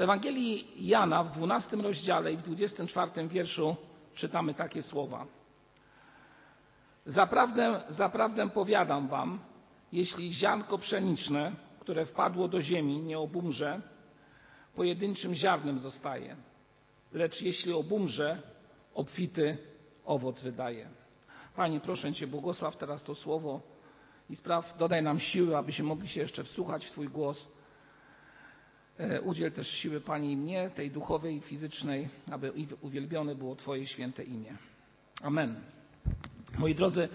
W Ewangelii Jana w 12 rozdziale i w 24 wierszu czytamy takie słowa. Zaprawdę, zaprawdę powiadam wam, jeśli ziarnko pszeniczne, które wpadło do ziemi, nie obumrze, pojedynczym ziarnem zostaje. Lecz jeśli obumrze, obfity owoc wydaje. Panie, proszę Cię, błogosław teraz to słowo i spraw, dodaj nam siły, abyśmy mogli się jeszcze wsłuchać w Twój głos. E, udziel też siły, Pani, mnie, tej duchowej i fizycznej, aby uwielbione było Twoje święte imię. Amen. Moi drodzy,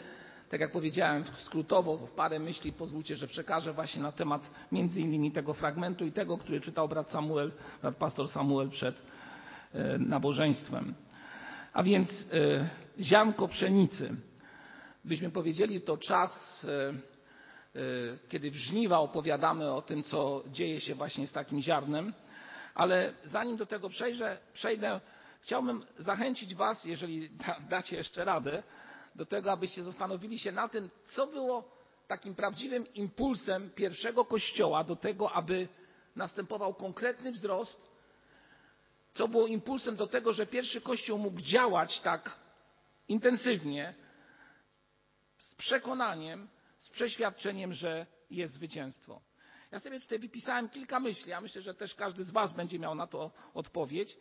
tak jak powiedziałem skrótowo, parę myśli pozwólcie, że przekażę właśnie na temat między innymi tego fragmentu i tego, który czytał brat Samuel, brat pastor Samuel przed e, nabożeństwem. A więc e, ziarnko pszenicy. Byśmy powiedzieli, to czas, kiedy w żniwa opowiadamy o tym, co dzieje się właśnie z takim ziarnem. Ale zanim do tego przejdę, przejdę chciałbym zachęcić Was, jeżeli dacie jeszcze radę, do tego, abyście zastanowili się na tym, co było takim prawdziwym impulsem pierwszego kościoła do tego, aby następował konkretny wzrost, co było impulsem do tego, że pierwszy kościół mógł działać tak intensywnie, z przekonaniem, przeświadczeniem, że jest zwycięstwo. Ja sobie tutaj wypisałem kilka myśli, a myślę, że też każdy z Was będzie miał na to odpowiedź.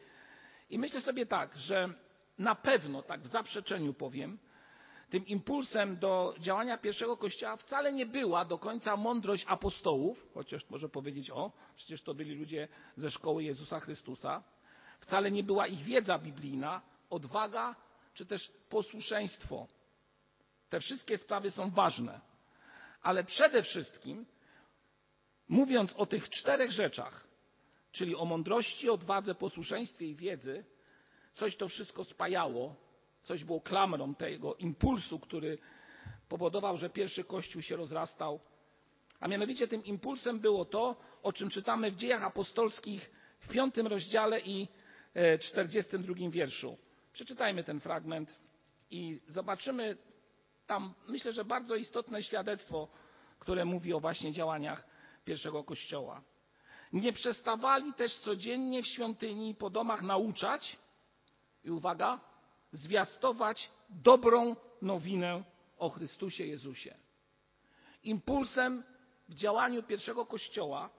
I myślę sobie tak, że na pewno, tak w zaprzeczeniu powiem, tym impulsem do działania pierwszego kościoła wcale nie była do końca mądrość apostołów, chociaż może powiedzieć, o, przecież to byli ludzie ze szkoły Jezusa Chrystusa. Wcale nie była ich wiedza biblijna, odwaga czy też posłuszeństwo. Te wszystkie sprawy są ważne. Ale przede wszystkim, mówiąc o tych czterech rzeczach, czyli o mądrości, odwadze, posłuszeństwie i wiedzy, coś to wszystko spajało coś było klamrą tego impulsu, który powodował, że pierwszy kościół się rozrastał. A mianowicie tym impulsem było to, o czym czytamy w dziejach apostolskich w piątym rozdziale i e, czterdziestym drugim wierszu. Przeczytajmy ten fragment i zobaczymy tam, myślę, że bardzo istotne świadectwo, które mówi o właśnie działaniach pierwszego kościoła. Nie przestawali też codziennie w świątyni i po domach nauczać, i uwaga, zwiastować dobrą nowinę o Chrystusie Jezusie. Impulsem w działaniu pierwszego kościoła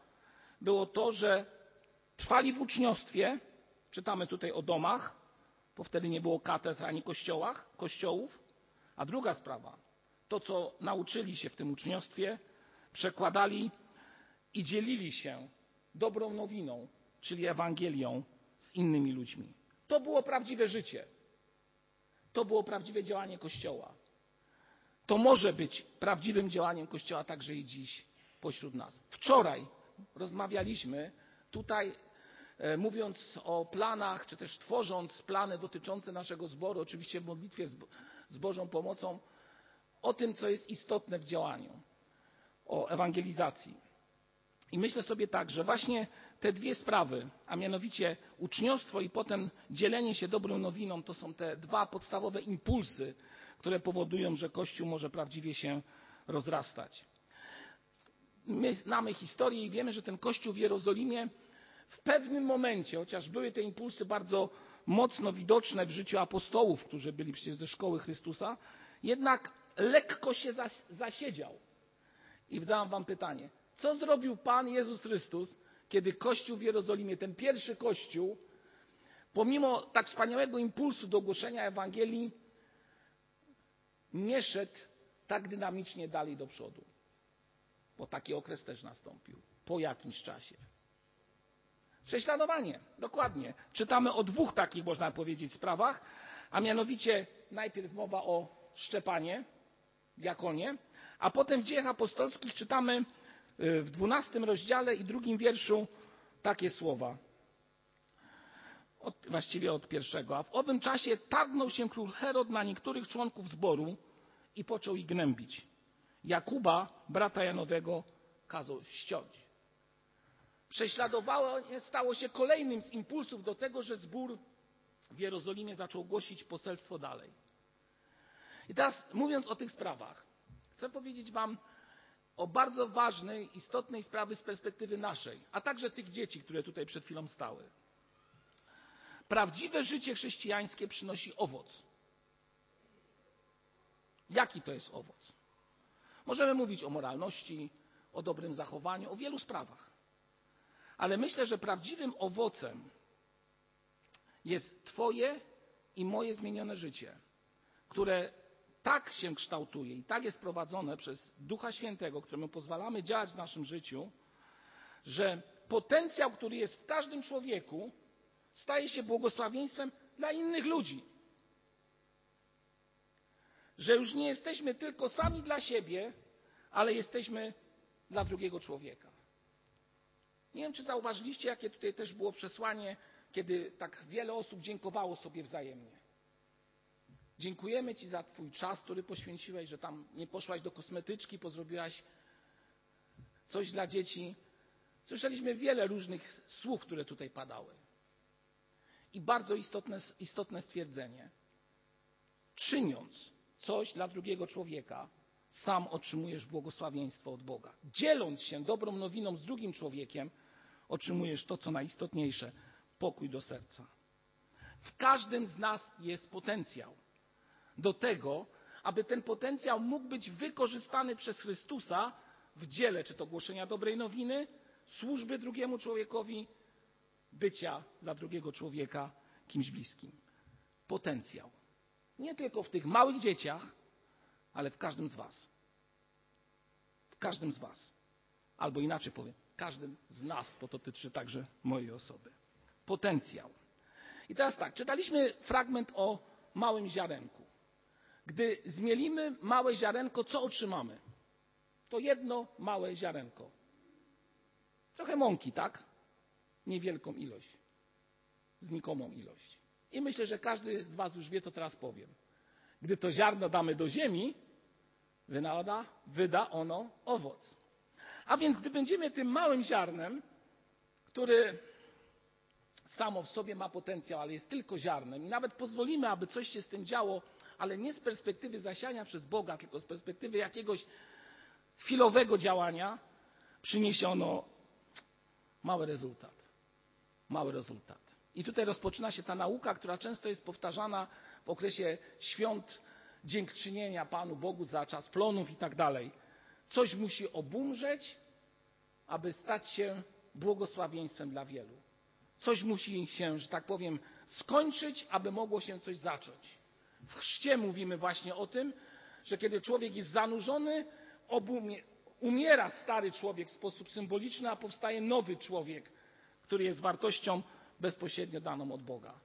było to, że trwali w uczniostwie, czytamy tutaj o domach, bo wtedy nie było katedr ani kościołach, kościołów, a druga sprawa, to co nauczyli się w tym uczniostwie, przekładali i dzielili się dobrą nowiną, czyli Ewangelią z innymi ludźmi. To było prawdziwe życie. To było prawdziwe działanie Kościoła. To może być prawdziwym działaniem Kościoła także i dziś pośród nas. Wczoraj rozmawialiśmy tutaj, e, mówiąc o planach, czy też tworząc plany dotyczące naszego zboru, oczywiście w modlitwie z Bożą pomocą, o tym, co jest istotne w działaniu, o ewangelizacji. I myślę sobie tak, że właśnie te dwie sprawy, a mianowicie uczniostwo i potem dzielenie się dobrą nowiną, to są te dwa podstawowe impulsy, które powodują, że Kościół może prawdziwie się rozrastać. My znamy historię i wiemy, że ten Kościół w Jerozolimie w pewnym momencie, chociaż były te impulsy bardzo mocno widoczne w życiu apostołów, którzy byli przecież ze szkoły Chrystusa, jednak lekko się zasiedział. I zadam Wam pytanie, co zrobił Pan Jezus Chrystus, kiedy Kościół w Jerozolimie, ten pierwszy Kościół, pomimo tak wspaniałego impulsu do głoszenia Ewangelii, nie szedł tak dynamicznie dalej do przodu. Bo taki okres też nastąpił. Po jakimś czasie. Prześladowanie, dokładnie. Czytamy o dwóch takich, można powiedzieć, sprawach, a mianowicie najpierw mowa o Szczepanie, diakonie, a potem w dziejach apostolskich czytamy Y, w dwunastym rozdziale i drugim wierszu takie słowa. Od, właściwie od pierwszego. A w owym czasie targnął się król Herod na niektórych członków zboru i począł ich gnębić. Jakuba, brata Janowego, kazał ściąć. Prześladowanie stało się kolejnym z impulsów do tego, że zbór w Jerozolimie zaczął głosić poselstwo dalej. I teraz mówiąc o tych sprawach, chcę powiedzieć Wam, o bardzo ważnej, istotnej sprawy z perspektywy naszej, a także tych dzieci, które tutaj przed chwilą stały. Prawdziwe życie chrześcijańskie przynosi owoc. Jaki to jest owoc? Możemy mówić o moralności, o dobrym zachowaniu, o wielu sprawach. Ale myślę, że prawdziwym owocem jest Twoje i moje zmienione życie, które tak się kształtuje i tak jest prowadzone przez Ducha Świętego, któremu pozwalamy działać w naszym życiu, że potencjał, który jest w każdym człowieku, staje się błogosławieństwem dla innych ludzi. Że już nie jesteśmy tylko sami dla siebie, ale jesteśmy dla drugiego człowieka. Nie wiem, czy zauważyliście, jakie tutaj też było przesłanie, kiedy tak wiele osób dziękowało sobie wzajemnie. Dziękujemy Ci za Twój czas, który poświęciłeś, że tam nie poszłaś do kosmetyczki, pozrobiłaś coś dla dzieci. Słyszeliśmy wiele różnych słów, które tutaj padały. I bardzo istotne, istotne stwierdzenie. Czyniąc coś dla drugiego człowieka, sam otrzymujesz błogosławieństwo od Boga. Dzieląc się dobrą nowiną z drugim człowiekiem, otrzymujesz to, co najistotniejsze pokój do serca. W każdym z nas jest potencjał do tego, aby ten potencjał mógł być wykorzystany przez Chrystusa w dziele, czy to głoszenia dobrej nowiny, służby drugiemu człowiekowi, bycia dla drugiego człowieka kimś bliskim. Potencjał. Nie tylko w tych małych dzieciach, ale w każdym z Was. W każdym z Was. Albo inaczej powiem, każdym z nas, bo to dotyczy także mojej osoby. Potencjał. I teraz tak, czytaliśmy fragment o małym ziarenku. Gdy zmielimy małe ziarenko, co otrzymamy? To jedno małe ziarenko. Trochę mąki, tak? Niewielką ilość. Znikomą ilość. I myślę, że każdy z Was już wie, co teraz powiem. Gdy to ziarno damy do ziemi, wynada, wyda ono owoc. A więc, gdy będziemy tym małym ziarnem, który samo w sobie ma potencjał, ale jest tylko ziarnem, i nawet pozwolimy, aby coś się z tym działo, ale nie z perspektywy zasiania przez Boga, tylko z perspektywy jakiegoś chwilowego działania, przyniesiono mały rezultat. Mały rezultat. I tutaj rozpoczyna się ta nauka, która często jest powtarzana w okresie świąt dziękczynienia Panu Bogu za czas plonów i tak dalej. Coś musi obumrzeć, aby stać się błogosławieństwem dla wielu. Coś musi się, że tak powiem, skończyć, aby mogło się coś zacząć. W chrzcie mówimy właśnie o tym, że kiedy człowiek jest zanurzony, umiera stary człowiek w sposób symboliczny, a powstaje nowy człowiek, który jest wartością bezpośrednio daną od Boga.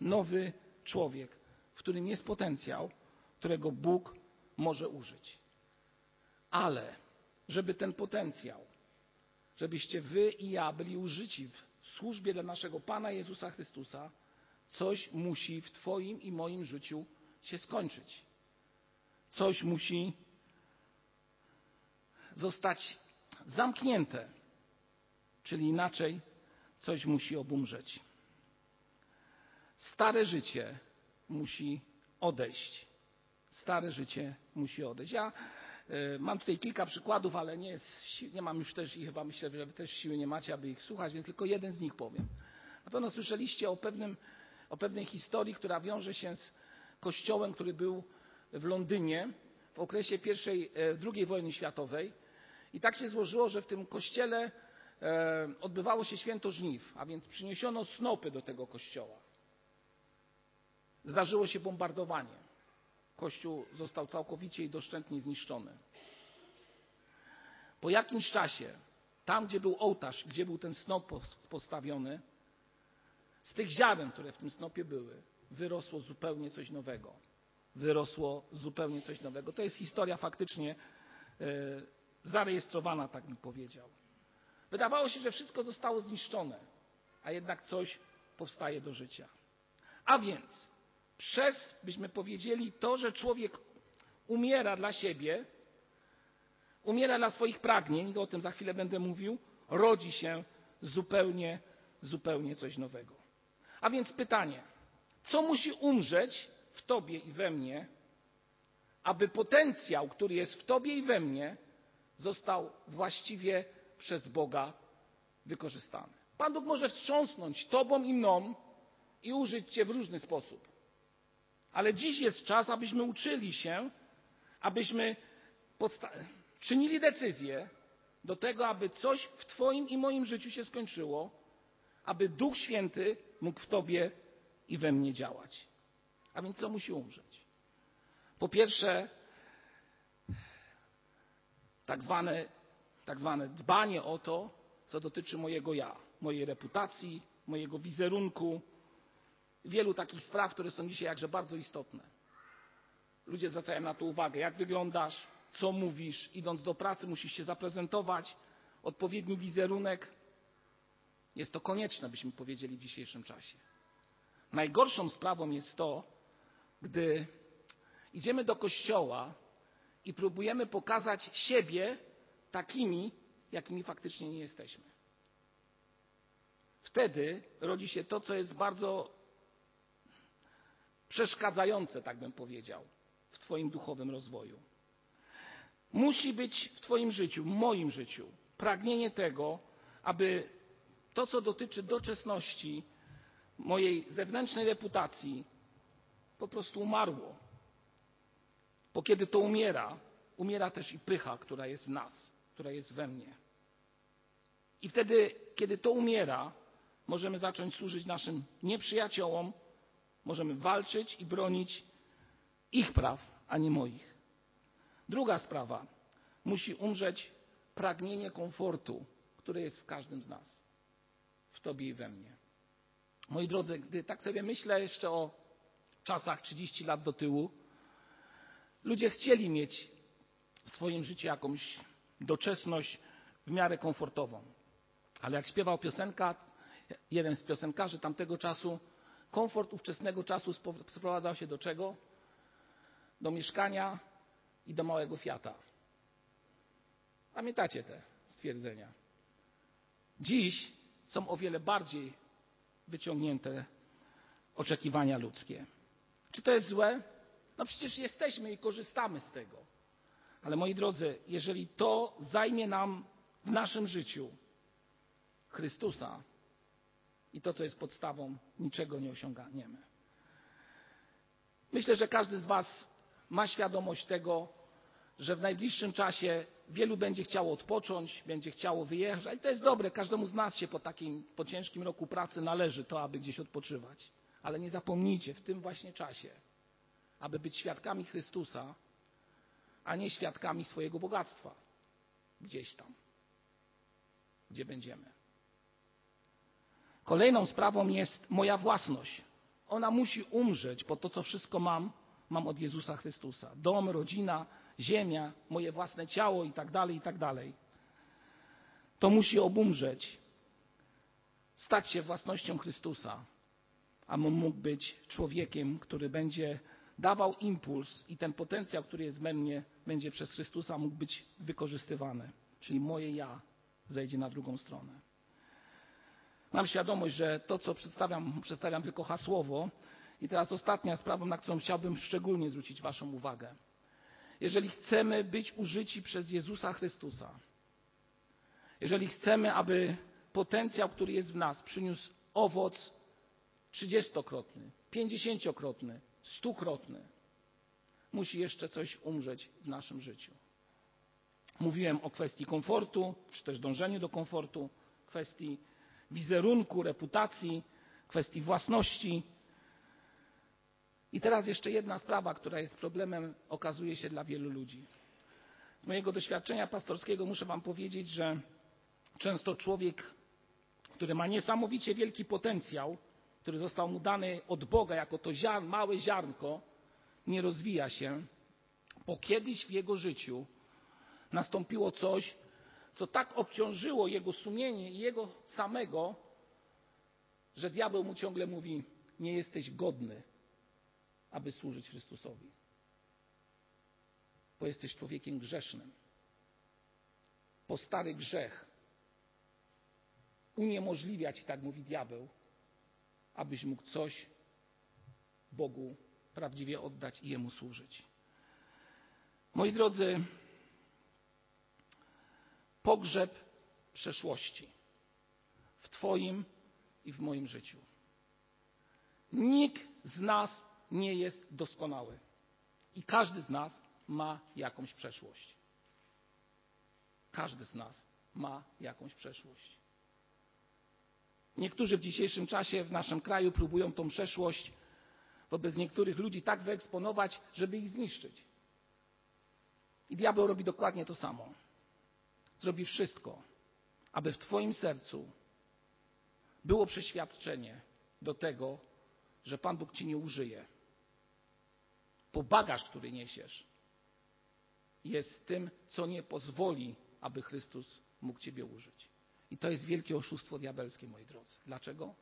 Nowy człowiek, w którym jest potencjał, którego Bóg może użyć. Ale, żeby ten potencjał, żebyście wy i ja byli użyci w służbie dla naszego Pana Jezusa Chrystusa, coś musi w Twoim i moim życiu się skończyć. Coś musi zostać zamknięte, czyli inaczej, coś musi obumrzeć. Stare życie musi odejść. Stare życie musi odejść. Ja mam tutaj kilka przykładów, ale nie, jest, nie mam już też i chyba myślę, że wy też siły nie macie, aby ich słuchać, więc tylko jeden z nich powiem. Na pewno słyszeliście o, pewnym, o pewnej historii, która wiąże się z kościołem, który był w Londynie w okresie pierwszej, e, II wojny światowej. I tak się złożyło, że w tym kościele e, odbywało się święto żniw, a więc przyniesiono snopy do tego kościoła. Zdarzyło się bombardowanie. Kościół został całkowicie i doszczętnie zniszczony. Po jakimś czasie, tam gdzie był ołtarz, gdzie był ten snop postawiony, z tych ziaren, które w tym snopie były, wyrosło zupełnie coś nowego. Wyrosło zupełnie coś nowego. To jest historia faktycznie e, zarejestrowana, tak bym powiedział. Wydawało się, że wszystko zostało zniszczone, a jednak coś powstaje do życia. A więc przez, byśmy powiedzieli, to, że człowiek umiera dla siebie, umiera dla swoich pragnień, o tym za chwilę będę mówił, rodzi się zupełnie, zupełnie coś nowego. A więc pytanie, co musi umrzeć w Tobie i we mnie, aby potencjał, który jest w Tobie i we mnie, został właściwie przez Boga wykorzystany. Pan Bóg może wstrząsnąć Tobą i mną i użyć Cię w różny sposób. Ale dziś jest czas, abyśmy uczyli się, abyśmy czynili decyzje do tego, aby coś w Twoim i moim życiu się skończyło, aby Duch Święty mógł w Tobie i we mnie działać. A więc co musi umrzeć? Po pierwsze, tak zwane, tak zwane dbanie o to, co dotyczy mojego ja, mojej reputacji, mojego wizerunku, wielu takich spraw, które są dzisiaj jakże bardzo istotne. Ludzie zwracają na to uwagę, jak wyglądasz, co mówisz, idąc do pracy, musisz się zaprezentować, odpowiedni wizerunek. Jest to konieczne, byśmy powiedzieli w dzisiejszym czasie. Najgorszą sprawą jest to, gdy idziemy do kościoła i próbujemy pokazać siebie takimi, jakimi faktycznie nie jesteśmy. Wtedy rodzi się to, co jest bardzo przeszkadzające, tak bym powiedział, w Twoim duchowym rozwoju. Musi być w Twoim życiu, w moim życiu, pragnienie tego, aby to, co dotyczy doczesności, mojej zewnętrznej reputacji, po prostu umarło. Bo kiedy to umiera, umiera też i pycha, która jest w nas, która jest we mnie. I wtedy, kiedy to umiera, możemy zacząć służyć naszym nieprzyjaciołom, możemy walczyć i bronić ich praw, a nie moich. Druga sprawa. Musi umrzeć pragnienie komfortu, które jest w każdym z nas, w Tobie i we mnie. Moi drodzy, gdy tak sobie myślę jeszcze o czasach 30 lat do tyłu, ludzie chcieli mieć w swoim życiu jakąś doczesność w miarę komfortową. Ale jak śpiewał piosenka, jeden z piosenkarzy tamtego czasu, komfort ówczesnego czasu sprowadzał się do czego? Do mieszkania i do małego Fiata. Pamiętacie te stwierdzenia? Dziś są o wiele bardziej wyciągnięte oczekiwania ludzkie. Czy to jest złe? No przecież jesteśmy i korzystamy z tego. Ale moi drodzy, jeżeli to zajmie nam w naszym życiu Chrystusa i to, co jest podstawą, niczego nie osiągniemy. Myślę, że każdy z Was ma świadomość tego, że w najbliższym czasie wielu będzie chciało odpocząć, będzie chciało wyjechać. I to jest dobre, każdemu z nas się po takim, po ciężkim roku pracy należy to, aby gdzieś odpoczywać. Ale nie zapomnijcie w tym właśnie czasie, aby być świadkami Chrystusa, a nie świadkami swojego bogactwa. Gdzieś tam, gdzie będziemy. Kolejną sprawą jest moja własność. Ona musi umrzeć, bo to, co wszystko mam, mam od Jezusa Chrystusa. Dom, rodzina, ziemia, moje własne ciało i tak dalej, i tak dalej. To musi obumrzeć, stać się własnością Chrystusa, a mógł być człowiekiem, który będzie dawał impuls i ten potencjał, który jest we mnie, będzie przez Chrystusa mógł być wykorzystywany. Czyli moje ja zejdzie na drugą stronę. Mam świadomość, że to, co przedstawiam, przedstawiam tylko hasłowo. I teraz ostatnia sprawa, na którą chciałbym szczególnie zwrócić Waszą uwagę. Jeżeli chcemy być użyci przez Jezusa Chrystusa, jeżeli chcemy, aby potencjał, który jest w nas, przyniósł owoc trzydziestokrotny, pięćdziesięciokrotny, stukrotny, musi jeszcze coś umrzeć w naszym życiu. Mówiłem o kwestii komfortu, czy też dążeniu do komfortu, kwestii wizerunku, reputacji, kwestii własności. I teraz jeszcze jedna sprawa, która jest problemem, okazuje się dla wielu ludzi. Z mojego doświadczenia pastorskiego muszę Wam powiedzieć, że często człowiek, który ma niesamowicie wielki potencjał, który został mu dany od Boga jako to ziarn, małe ziarnko, nie rozwija się, bo kiedyś w jego życiu nastąpiło coś, co tak obciążyło jego sumienie i jego samego, że diabeł mu ciągle mówi: Nie jesteś godny, aby służyć Chrystusowi. Bo jesteś człowiekiem grzesznym. Bo stary grzech uniemożliwia ci, tak mówi diabeł, abyś mógł coś Bogu prawdziwie oddać i Jemu służyć. Moi drodzy, pogrzeb przeszłości w Twoim i w moim życiu. Nikt z nas nie jest doskonały i każdy z nas ma jakąś przeszłość. Każdy z nas ma jakąś przeszłość. Niektórzy w dzisiejszym czasie w naszym kraju próbują tą przeszłość wobec niektórych ludzi tak wyeksponować, żeby ich zniszczyć. I diabeł robi dokładnie to samo. Zrobi wszystko, aby w Twoim sercu było przeświadczenie do tego, że Pan Bóg Ci nie użyje. Bo bagaż, który niesiesz, jest tym, co nie pozwoli, aby Chrystus mógł Ciebie użyć. I to jest wielkie oszustwo diabelskie, moi drodzy. Dlaczego?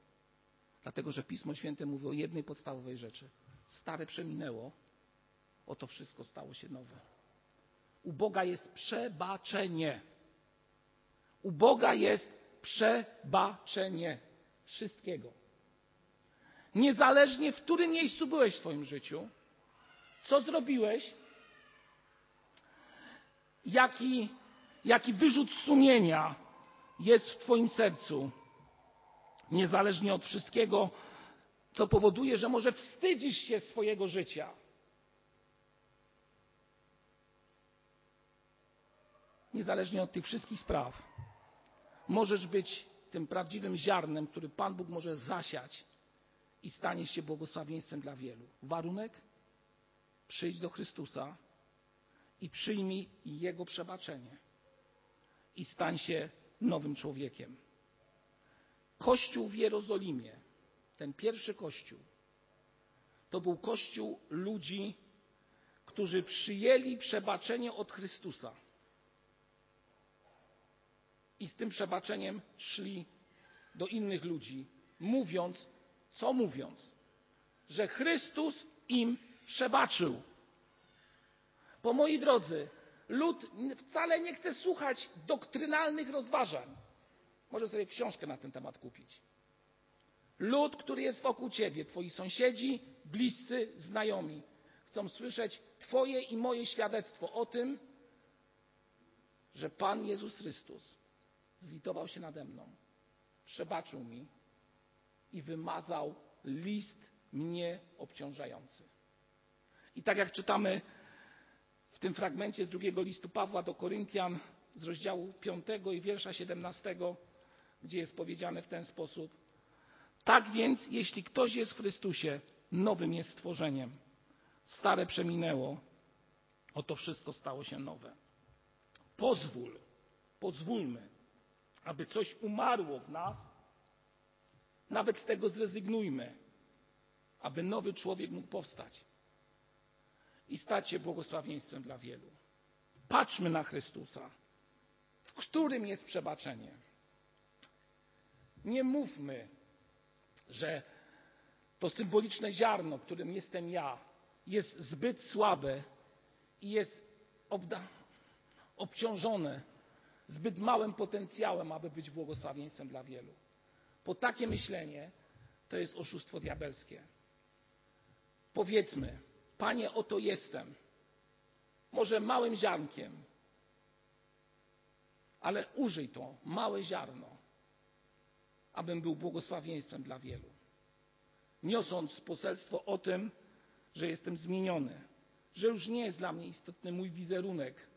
Dlatego, że Pismo Święte mówi o jednej podstawowej rzeczy. Stare przeminęło, oto wszystko stało się nowe. U Boga jest przebaczenie. U Boga jest przebaczenie wszystkiego. Niezależnie w którym miejscu byłeś w swoim życiu, co zrobiłeś, jaki, jaki wyrzut sumienia jest w Twoim sercu, niezależnie od wszystkiego, co powoduje, że może wstydzisz się swojego życia. Niezależnie od tych wszystkich spraw, możesz być tym prawdziwym ziarnem, który Pan Bóg może zasiać i stanie się błogosławieństwem dla wielu. Warunek? Przyjdź do Chrystusa i przyjmij Jego przebaczenie i stań się nowym człowiekiem. Kościół w Jerozolimie, ten pierwszy kościół, to był kościół ludzi, którzy przyjęli przebaczenie od Chrystusa. I z tym przebaczeniem szli do innych ludzi, mówiąc, co mówiąc, że Chrystus im przebaczył. Bo moi drodzy, lud wcale nie chce słuchać doktrynalnych rozważań. Może sobie książkę na ten temat kupić. Lud, który jest wokół ciebie, twoi sąsiedzi, bliscy, znajomi, chcą słyszeć Twoje i moje świadectwo o tym, że Pan Jezus Chrystus zlitował się nade mną, przebaczył mi i wymazał list mnie obciążający. I tak jak czytamy w tym fragmencie z drugiego listu Pawła do Koryntian z rozdziału 5 i wiersza 17, gdzie jest powiedziane w ten sposób: Tak więc, jeśli ktoś jest w Chrystusie, nowym jest stworzeniem. Stare przeminęło, oto wszystko stało się nowe. Pozwól, pozwólmy, aby coś umarło w nas, nawet z tego zrezygnujmy, aby nowy człowiek mógł powstać i stać się błogosławieństwem dla wielu. Patrzmy na Chrystusa, w którym jest przebaczenie. Nie mówmy, że to symboliczne ziarno, którym jestem ja, jest zbyt słabe i jest obciążone zbyt małym potencjałem, aby być błogosławieństwem dla wielu. Bo takie myślenie to jest oszustwo diabelskie. Powiedzmy, Panie, oto jestem. Może małym ziarnkiem, ale użyj to małe ziarno, abym był błogosławieństwem dla wielu. Niosąc poselstwo o tym, że jestem zmieniony, że już nie jest dla mnie istotny mój wizerunek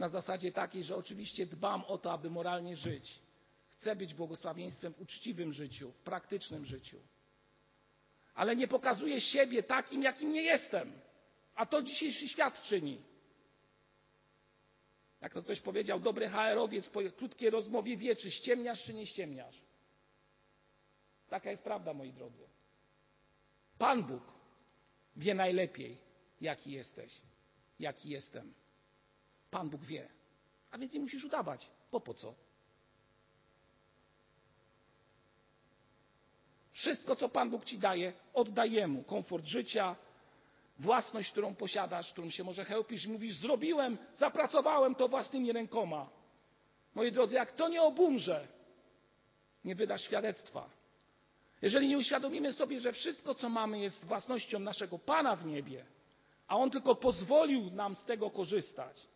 na zasadzie takiej, że oczywiście dbam o to, aby moralnie żyć. Chcę być błogosławieństwem w uczciwym życiu, w praktycznym życiu ale nie pokazuję siebie takim, jakim nie jestem. A to dzisiejszy świat czyni. Jak to ktoś powiedział, dobry HR-owiec po krótkiej rozmowie wie, czy ściemniasz, czy nie ściemniasz. Taka jest prawda, moi drodzy. Pan Bóg wie najlepiej, jaki jesteś, jaki jestem. Pan Bóg wie. A więc nie musisz udawać. Bo po co? Wszystko, co Pan Bóg ci daje, oddaj Mu. Komfort życia, własność, którą posiadasz, którą się może chełpisz mówisz, zrobiłem, zapracowałem to własnymi rękoma. Moi drodzy, jak to nie obumrze, nie wydasz świadectwa. Jeżeli nie uświadomimy sobie, że wszystko, co mamy, jest własnością naszego Pana w niebie, a On tylko pozwolił nam z tego korzystać,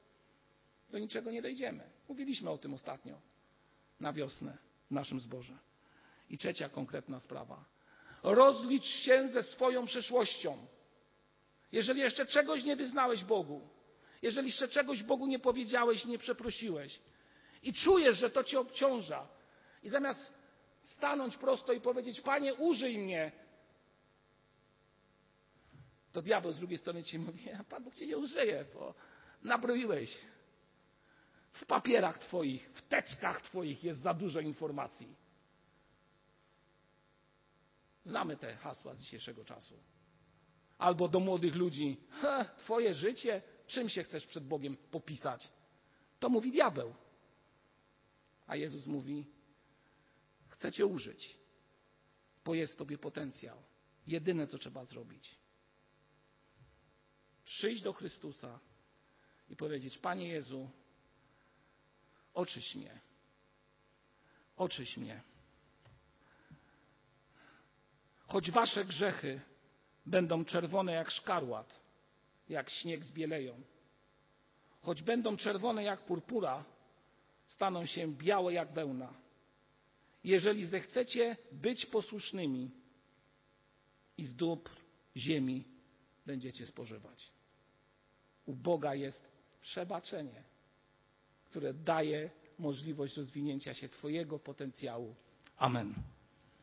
do niczego nie dojdziemy. Mówiliśmy o tym ostatnio na wiosnę w naszym zborze. I trzecia konkretna sprawa. Rozlicz się ze swoją przeszłością. Jeżeli jeszcze czegoś nie wyznałeś Bogu, jeżeli jeszcze czegoś Bogu nie powiedziałeś, nie przeprosiłeś i czujesz, że to cię obciąża, i zamiast stanąć prosto i powiedzieć: Panie, użyj mnie, to diabeł z drugiej strony ci mówi: A Pan Bóg cię nie użyje, bo nabroiłeś. W papierach Twoich, w teczkach Twoich jest za dużo informacji. Znamy te hasła z dzisiejszego czasu. Albo do młodych ludzi: Twoje życie, czym się chcesz przed Bogiem popisać? To mówi diabeł. A Jezus mówi: Chcę Cię użyć, bo jest Tobie potencjał. Jedyne, co trzeba zrobić. Przyjść do Chrystusa i powiedzieć: Panie Jezu, oczyś mnie. Oczyś mnie. Choć wasze grzechy będą czerwone jak szkarłat, jak śnieg zbieleją, choć będą czerwone jak purpura, staną się białe jak wełna. Jeżeli zechcecie być posłusznymi i z dóbr ziemi będziecie spożywać. U Boga jest przebaczenie, które daje możliwość rozwinięcia się Twojego potencjału. Amen.